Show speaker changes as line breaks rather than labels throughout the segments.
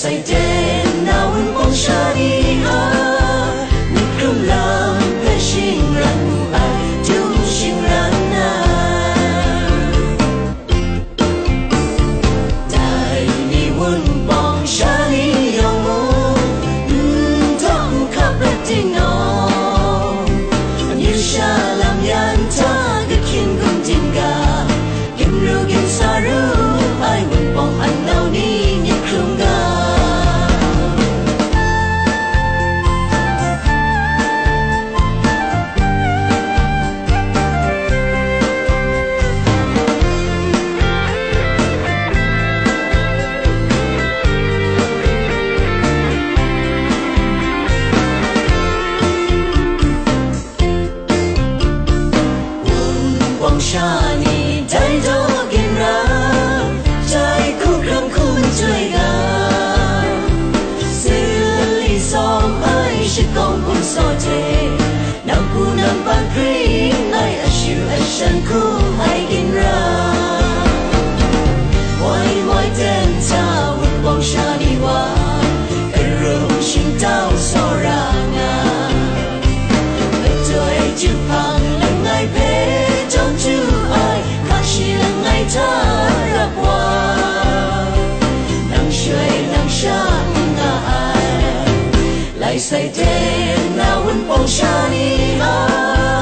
ใส่เ那温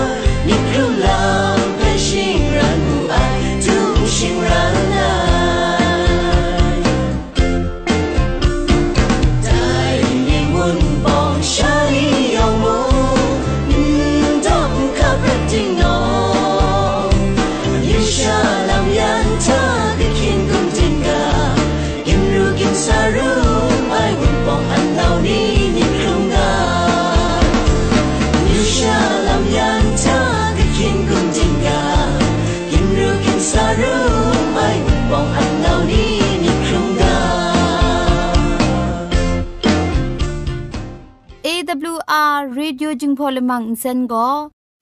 ซนก็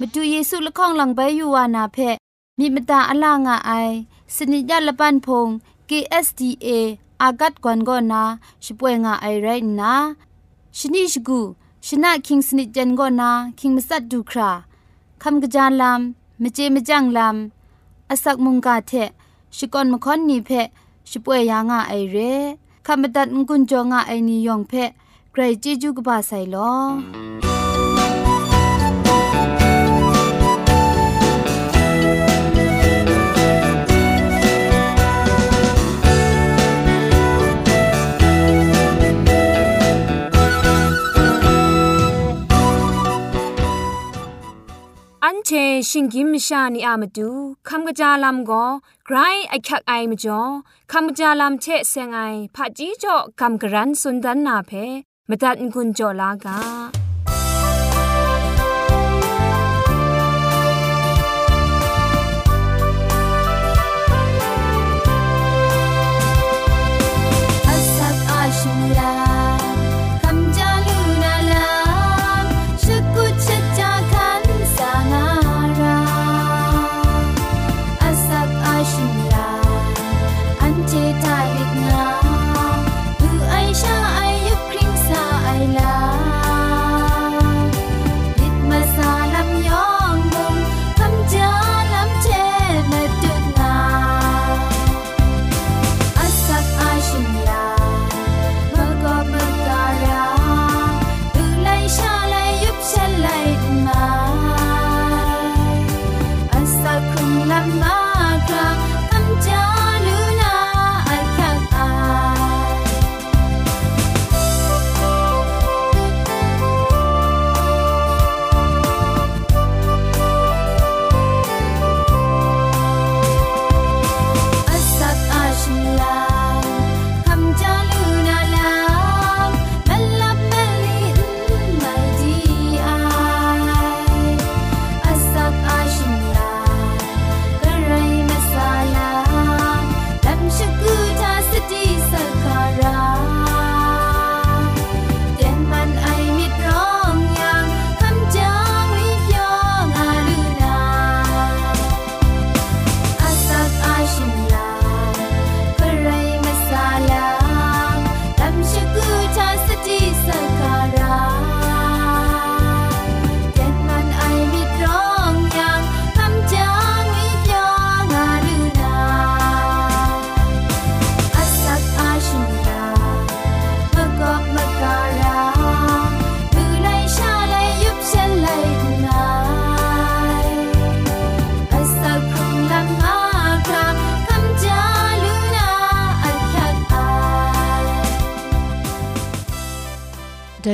มาดูเยซูละข้องหลังใบยูวานาเพมีมตาอลางอไอสนิยาละปันพง KSDA อากัดกวนก็นาช่วยงาไอไรนะชนิชกูชนะคิงสนิจันก็นาคิงมัสัดดูคราคำกระจานลำมเจมจังลำอาศักมุงกาเทชิกอนมคอนนีเพช่วยยางาไอเรคำบัดงกุนจงาไอนิยองเพใครจีจูกบาไซลอ เชชิงกิมชานีอามาดูคำกระจาลำก็ไกรไอคักไอมาจ่อคำกระจาลำเชเซงไอผาจีจ่อคำกระรันสุนดันนาเพมตัดกุญจ่อลากา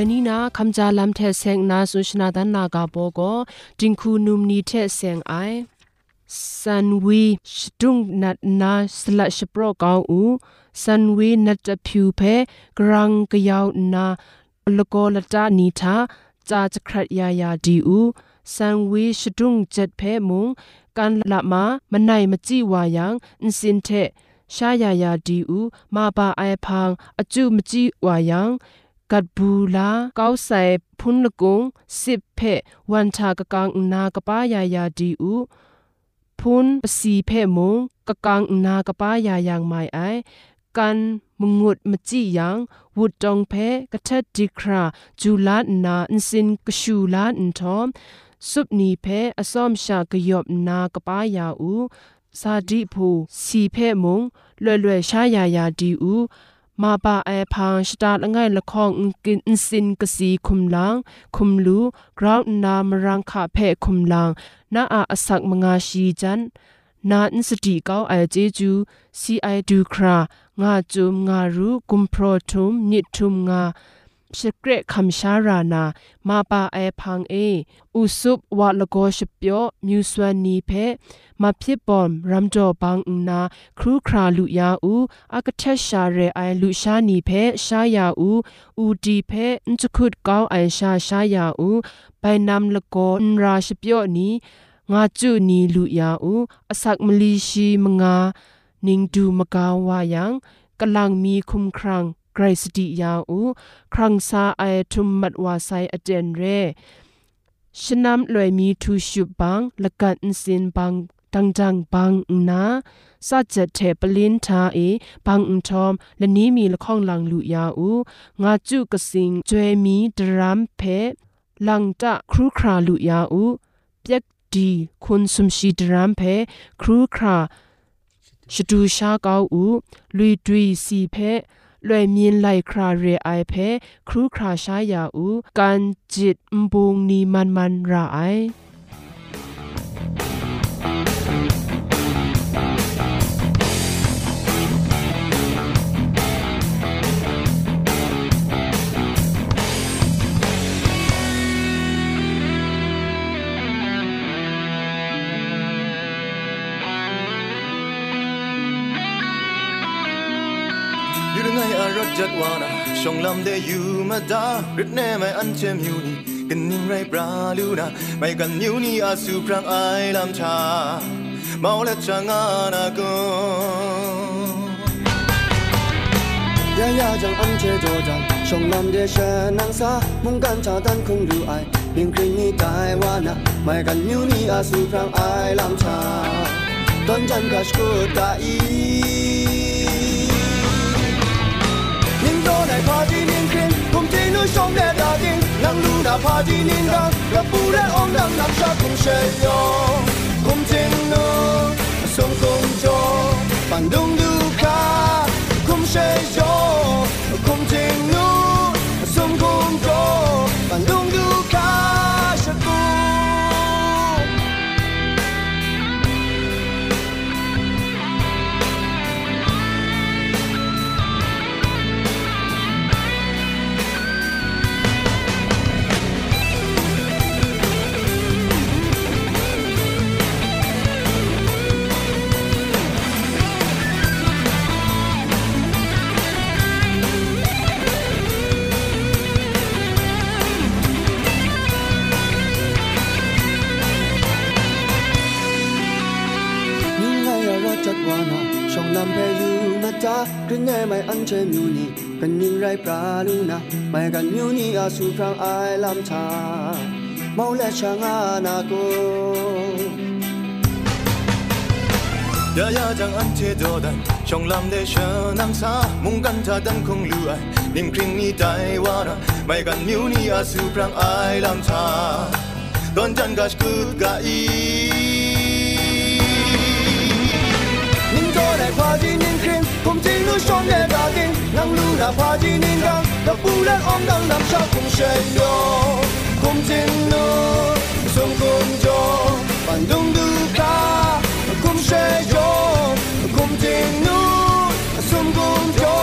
ดานีนาคำจาลัมเทเซงนาสุชนาดันนากาโปโกจิงคูนุมนีเทเซงไอซันวีชดุงนัดนาสลัชโปรกาวอูซันวีนัดพิวเพกรังกยาวนาลโกลตานีทาจาจครัดยายาดีอูซันวีชดุงเจ็ดเพมุงกันละมามันไหนมจีวายังอินสินเทชายายาดีอูมาบาไอพังอจูมจีวายัง กัดบูลาเก้าใส่พุนละกงสิบเพวันชากะกังนากะป้ายายาดีอูพุนปสีเพมงกะกังนากะป้ายายางไม่ไอกันมงุดมจิยังวุดจองเพกะทัดดีคราจูลานาอินสินกะชูลาอินทอมสุบนีเพอสอมชากะยอบนากะป้ายาอูซาดิพูสีเพมงเล่เล่ชายายาดีอู มาปาแอพังสตาร์ง่ายละคองกินสินกสีคุมลังคุมลูกราวน์นามรังคาเพคุมลังนาอาอสักมงาชีจันนาอินสติเก้าไอเจจูซีไอดูครางาจุมงารูกุมโปรทุมนิทุมงา สเกรคำชารานามาปาไอพังเออุสุบวะลโกชเปียวมิวสวนีเพมาพิบอมรัมจอบังนาครูคราลุยาอูอากเทชาเรไอลุชานีเพชายาอูอูดีเพนจุคุดกาวไอชาชายาอูไปนำลโกนราชเปียวนี้งาจูนีลุยาอูอสักมลีชีมงานิงดูมกาวายังกำลังมีคุมครัง ไกรสติยาอูครังซาไอทุมมัดวาไซอเจนเรชนำลอยมีทูชุบังละกันสินบังตังจังบังนาสัจเทปลินทาเอบังอุทอมและนี้มีละข้องลังลุยาอูงาจุกสิงจวยมีดรัมเพลังตะครูคราลุยาอูเปียกดีคุณสมชีดรัมเพครูคราชดูชาเกาอูลุยดุยสีเพ လွယ်မြင်လိုက်ခရာရေအိုင်ဖဲခရူခရာရှာယာဦးကန်ဂျစ်မဘုံနီမန်မန်ရာအိုင်
정람대 유마다 르네마이 안체뮤니 근닝라이 브라루나 마이간뉴니 아
수프랑 아이람차 마올레짱아나고 야야장 안체조장 정남대 샤낭사 문간차단 쿵루아이 링크니 다이와나 마이간뉴니 아수프랑 아이람차 던장가시고 다이 送的家庭，人路那怕几年当，若不然往人人杀共血哟，共情呢，送共着，反动的。这牛尼，本宁来布鲁纳，买个牛尼阿苏康爱兰塔，毛来唱阿那歌。
呀呀，将安切多丹，上南的舍南沙，梦干他等空路爱，宁平尼带瓦拉，买个牛尼阿苏康爱兰塔，端站个古个伊。
宁多来花季宁平，空气。lu song nghe da ding nang lu na pa di nin ga da bu le om dang nam sha
kum shen do kum jin no song kum jo ban dong du ka kum she jo kum jin no song kum jo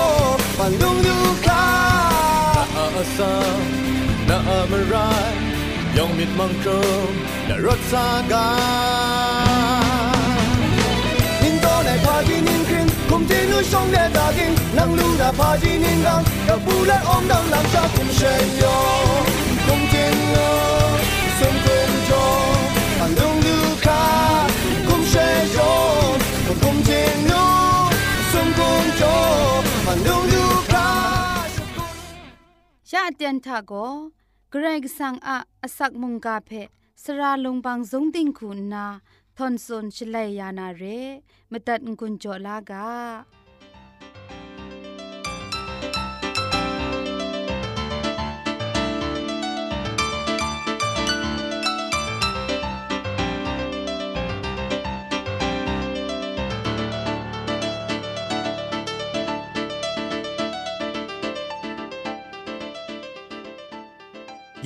ban dong du ka sa na amarai yong
mit mang kro na rot sa ga 空气nu上的大顶，让路那爬进年刚，那不然昂当当沙空谁哟，空气nu送空中，板东路卡空谁哟，空气nu送空中，板东路卡。
ชาเตียนทาโกเกรกสังอาอสักมุงกาเพสราลงบางสงติงคุณนา ทอนซนชลัยยานาเรมตัดกุญจลากา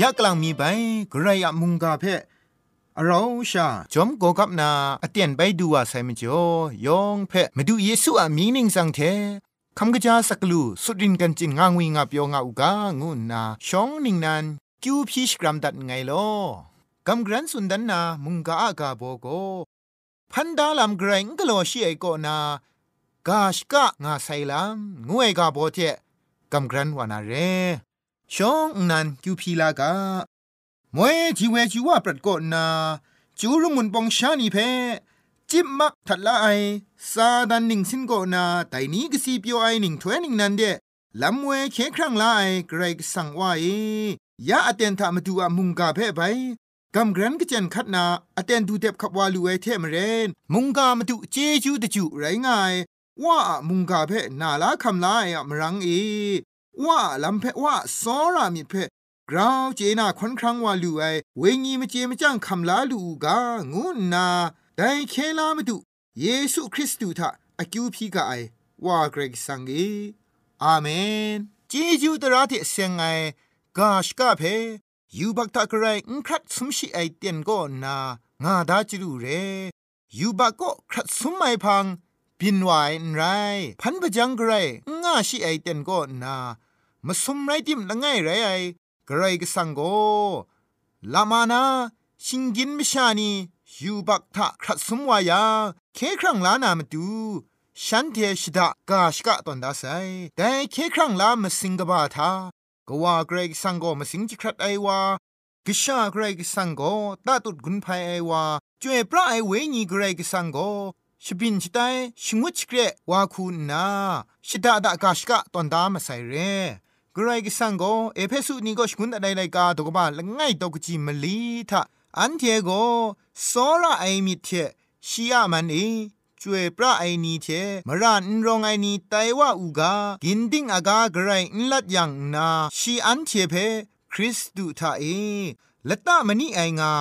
ยะกกลางมีไปกระยะมุงกาเพ่ เราชาจอมโกกับนาอเตียนไปดูว่าไซมิจ่อยองเพมาดูเยซูอะมีนิงสังเทคำกระจาสักลูสุดินกันจินงางวิงาเปียวงาอุกางูนาชองนิงนันกิวพีชกรัมดัดไงลอกำกรันสุนดันนามุงกาอากาโบโกพันดาลำเกรงกโลชีไอโกนากาชกะงาไซลำงวยกาโบเจกำกรันวานาเรชองนันกิวพีลากา มวยจีเวจีว่าปรัดโกนาจูรุมุนปองชานีเพจิบมักทัดละไอซาดันหนิงสินโกนาแต่นี้ก็สีเปียวไอหนิงถ้วยนิงนันเดลำเวเคครั้งละไอเกรกสั่งว่าเอยาอเตนทามาดูอามุงกาเพไปกำกรันก็เจนคัดนาอเตนดูเด็บขับวาลูไอเทมเรนมุงกามาดูเจจูตะจูไรง่ายว่ามุงกาเพนาลาคำลายอะมรังเอว่าลำเพว่าซอรามิเพ กราวเจนาคอนครั้งว่าลูไอเวงีมาเจมาจ้างคำลาลูกางูนาได้เคลามาดูเยซูคริสต์ทะอากิวพีกาไอว่าเกรกสังเออาเมนเจจูตระเทเซงไอกาชกาเพยูบักตะกระไรอุครัดสมชิไอเตียนก็นางาดาจิรูเรยูบักก็ครัดสมไมพังบินไหวไรพันปะจังกระไรง่าชิไอเตียนก็นามาสมไรติมละไงไรไอ ระไรก็สังโกลามานาชิงกินมิชานียูบักทะครัดสมวายาเคครั้งลานามาดูฉันเทชดากาชกะตอนดาไซแต่เคครั้งลามสิงกบาทากว่าเกรกสังโกมสิงจิครัดไอวากิชาเกรกสังโกตาตุดกุนไพไอวาจวยพระไอเวญีเกรกสังโกชบินชไตชงวชเกรวาคูนาชดาดากาชกะตอนดามาไซเร กรกิสังโกเอเพสุนีก็ชกุนอะไรไรกาตกบาละง่ายตกจิมลีทาอันเทโกโซระไอมิเทชียมันเอจวยพระไอนีเทมรันรองไอนีไตว่าอูกากินดิ้งอากาไกรนลัดยังนาชีอันเทเพคริสตูทาเอละตะมณีไองา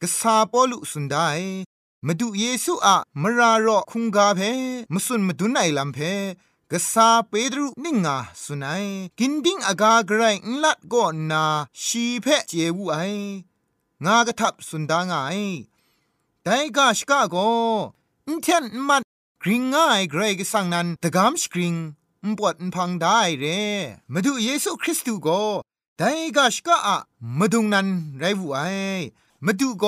กษาปอลุสุนไดมาดูเยซูอะมรารอคุงกาเพมสุนมาดูไนลัมเพ กษาเปดรุนิงาสุนัยกินดิ้งอากาไกรนลัดก็นนาชีเพเจวูไองากระทับสุนดางไงแต่กาชกาโกอินเทนมันกริงง่ายเกรกสังนันตะกามสกริงมปวดพังได้เรมาดูเยซูคริสต์โกแต่กาชกาอะมาดุงนันไรบุไอมาดูโก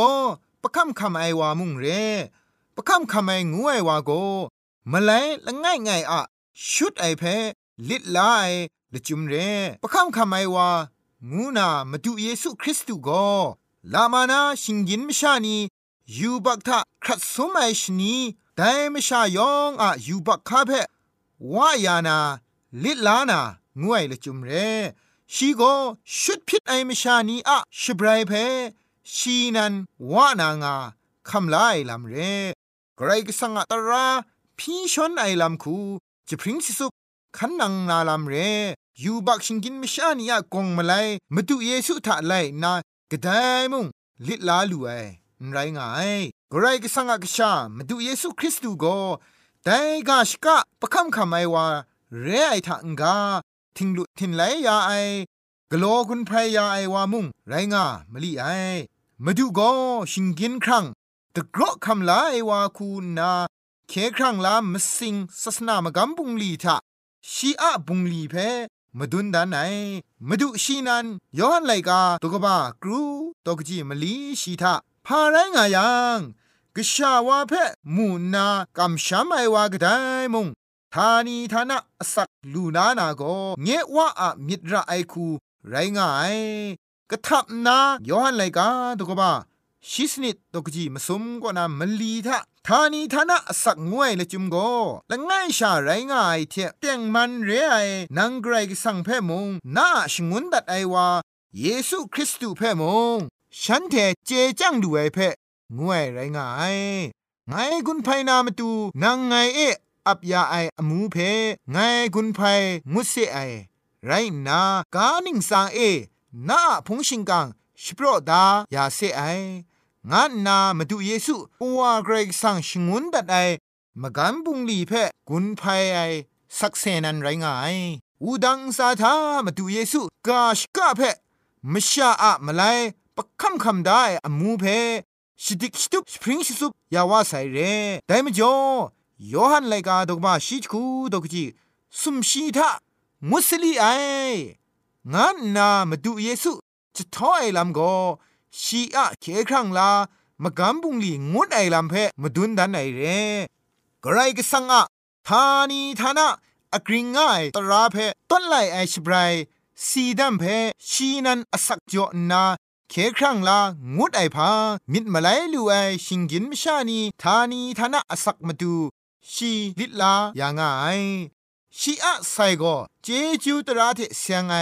ประคำคำไอวามุงเรประคำคำไองูไอวาโกมาเลยละง่ายง่ายอะ ชุดไอเพลิดลายละจุมเรประคำคำไอวางูนามาดูเยซูคริสต์โกลามานาชิงยินมชานียูบักทะครัดสมัยชนีแต่มชายองอะยูบักคาเพวายานาลิดลานางวยละจุมเรชีโกชุดพิษไอมชานีอะชบรายเพชีนันวานางาคำลายลำเรไกรกสังอะตราพี่ชนไอลำคู จะพริ้งสิสุขันนังนาลำเรยูบักชิงกินมชานีอะกงมาไลมาดูเยซูทะไลนากระไดมุงลิลาลูไอไรง่ายกรายกสังกชามาดูเยซูคริสต์ดูก็แต่กาชกะประคำคำไอว่าเรไอทังกาทิงลุทินไลยาไอกลัวคุณพรยาไอว่ามุงไรง่ามลีไอมาดูก็ชิงกินครั้งตะกรอคำลาไอว่าคูนา เคครั้งลามสิงศาสนามกำบุงลีทะชีอะบุงลีเพมาดุนดานไหนมาดูชีนันย้อนไลกาตุกบ้ากรูตกจีมลีชีทาพาไรงายังกษาวาเพมูนากำชามไอวากไดมุงทานีทานะสักลูนานาโกเงว่าอะมิตรไอคู ไรงายกะทับนาย้อนไลกาตุกบ้าชิสนิดตกจีมสมกว่านามลีทะ ทานีทานะสักงวยละจุมโกละง่ายชาไรง่ายเทเตียงมันเรไอนังไกรกสังเพมงนาชงุนดัดไอวาเยซูคริสต์เพมงฉันเทเจจังดูไอเพงวยไรง่ายไงกุนไพนามาตูนางไงเออับยาไออมูเพไงกุนไพมุสเซไอไรนากานิงสังเอนาพงชิงกังชิโปรดายาเซไอ งานนามาดูเยซูปัวเกรกสังชงุนดัดไอมกันบุงลีเพกุนไพไอสักเซนันไรงายอูดังสาธามาดูเยซูกาชกะเพมชาอะมาไลปะคำคำได้อมูเพชิดิกชิตุปสปริงชิสุปยาวาไซเรแต่มจ่อยอหันไลกาดอกมาชิคูดอกจีสุมชีทามุสลีไองานนามาดูเยซูจะท้อไอลำโก ชีอะเคครั้งลามะกำบุงลีงุดไอลำเพมาดุนดันไอเรกไรก็สังอะทานีทานะอกริงง่ายตราเพต้นไลไอชบรายสีดัมเพชีนันอสักจอนาเคครั้งลางุดไอพามิดมาไลลูไอชิงกินมชานีทานีทานะอสักมาดูชีลิลายางไงชีอะไซโกเจจูตราเทเสียงไอ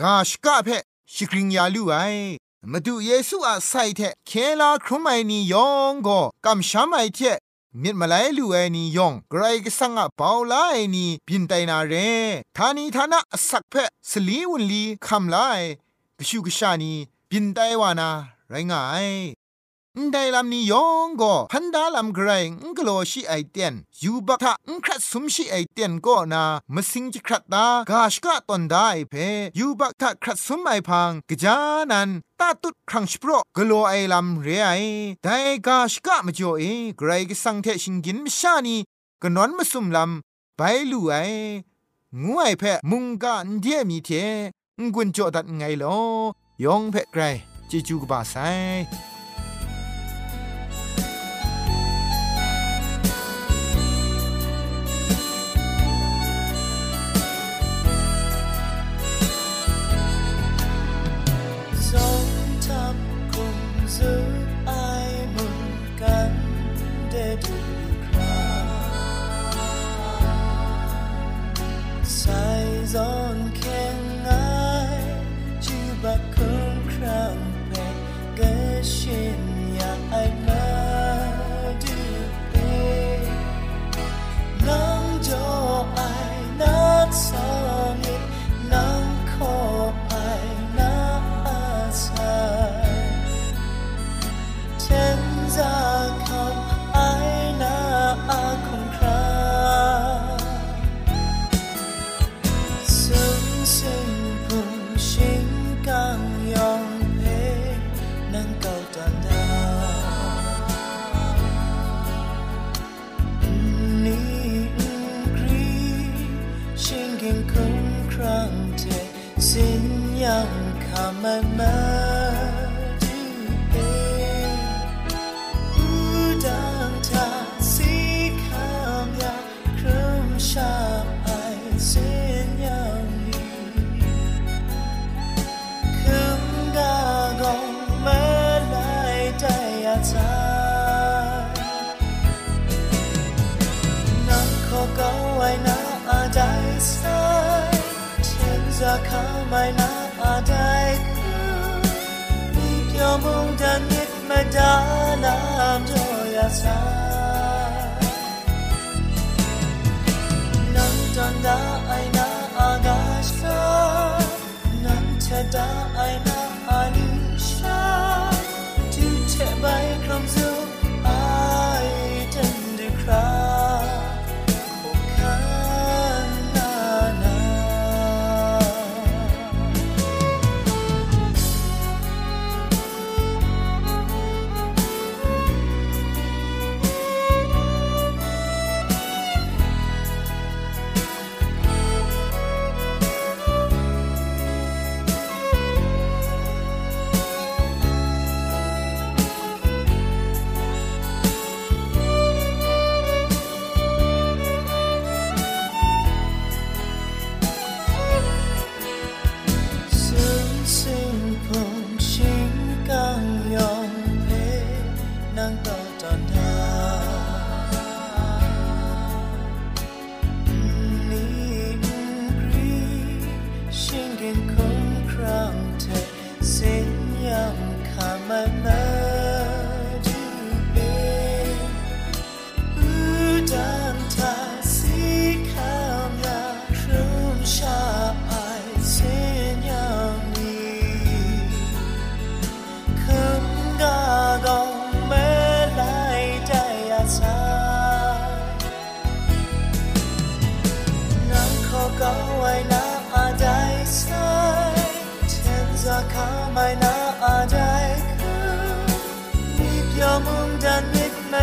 กาชกะเพชิกริงยาลูไอ มาดูเยซูอาศัยเทเคลาครุไมนียองก็กำช้ำไอเทมิดมาไลลูไอนียองไกรก็สังอาเปาลาไอนีบินไตนาเรทานีทานะสักเพะสลีวนลีคำไลกชูกชานีบินไตวานาไรงายได้ลำนี้ยองก็พันดาลำไกรงกโลชิไอเตียนยูบักทะงครัดสมชิไอเตียนก็นามาสิงจิครัดตากาชกะตอนได้เพยูบักทะครัดสมไอพังกะจานัน ตาตุดครั้งสโปรกลัวไอลำเรไอไดกาชกะมจ่อเอไกรกสังเทชิงกินมชานีกนอนมาสุมลำไปลู่ไองูไอเพมุงกะนเดียมีเทงกุนจ่อดัดไงลอยองเพไกรจิจูกบาไซ
yolumdan gitme dalam doyasa Nan tanda aina agasta Nan teda aina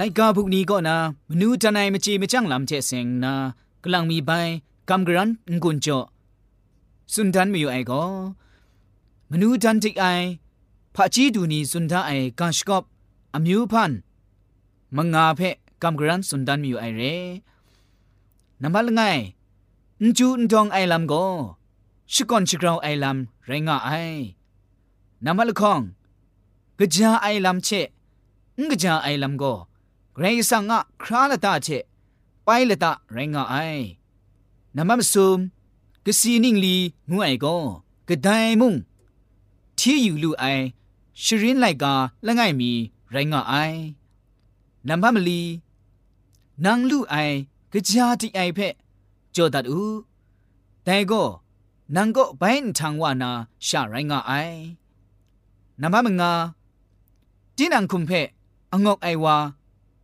ไลกาบุกนี้ก็นะมนูจันไอมจีมจังลำเจเซงนะกลังมีใบกำกรันงุนโจสุนดันมีอยู่ไอก็มนูจันจิกไอพระจีดูนีสุนทาไอกาชกอบอมิวพันมังงาเพกำกรันสุนดันมีอยู่ไอเรนับละไงนจูนดองไอลำก็ชิกอนชิกราวไอลำไรงาไอนับละคองกะจาไอลำเชงกะจาไอลำก็ ရိုင်းဆောင်ငါခရာလတာချက်ပိုင်လတာရိုင်းငါအိုင်နမမဆုံကစီနင်းလီငွအိုင်ကောကဒိုင်မုံထီယူလူအိုင်ရှရင်းလိုက်ကလငိုင်မီရိုင်းငါအိုင်နမမလီနန်လူအိုင်ကြာတိအိုင်ဖက်ကြောတတ်ဥတိုင်ကောနန်ကောဘိုင်းထန်ဝနာရှာရိုင်းငါအိုင်နမမငါတင်းနန်ခုံဖက်အငေါကအိုင်ဝါ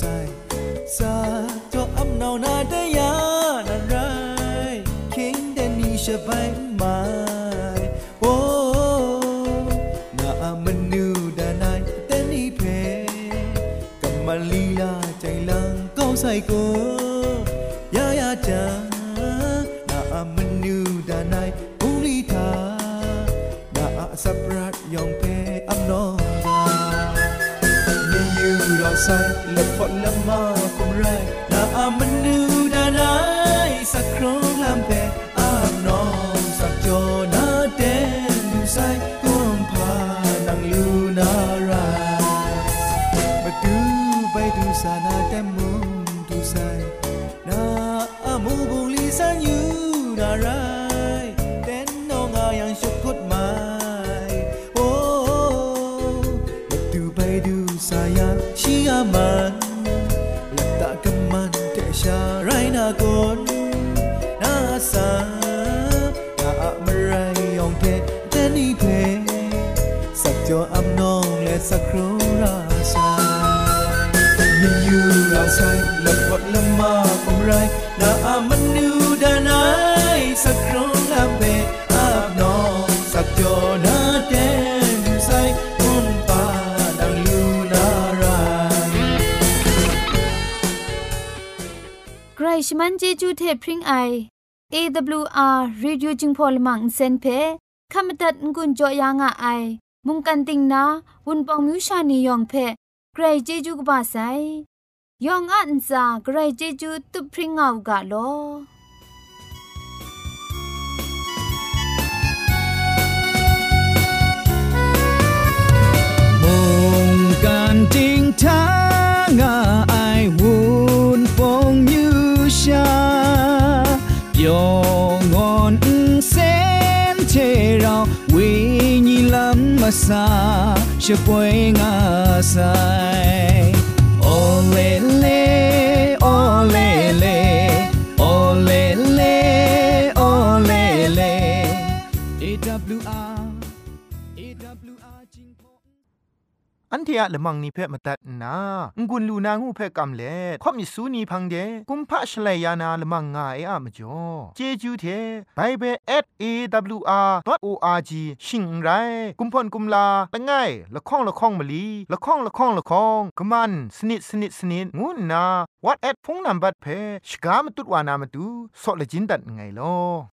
ဆိုင်စာတော့အမနောနာတရားနာရိုင်း king the nisha by my oh na amanu danai tani phe kamalila chailang kaung sai ko อยู่รอใาก
นนา
สานาอะมไรยองเทแต่นี่เพสักจออำนองและสักครูราชามีอยู่ราชายและพดละมาคงไรนาอามันดูดานายสักครู
ชมันเจจูเทพริงไอ AWR Radio จึงพอลมังเซนเพคขมตัดงุนจอยางอไอ มุงกันติงนาวุนปองมิวชานียองเพใครเจจูกบาไซยองอันซาใครเจจูตุพริงเอากาโล
มุงกันติงทางอ
masa siya po'y ngasay. ทียละมังนิเพ่มาตัดนางุนลูนางูเพ่กำเล่ข่อมิสูนีพังเดกุมพะชเลยานาละมังงาเออะมจ่อเจจูเทไบเบิล @awr.org ชิงไรกุมพ่นกุมลาละไงละข้องละข้องมะลีละข้องละข้องละข้องกะมันสนิดสนิดสนิดงูนา what at พงนัมบัดเพชกามตุดวานามตุซอเลจินดัดไงลอ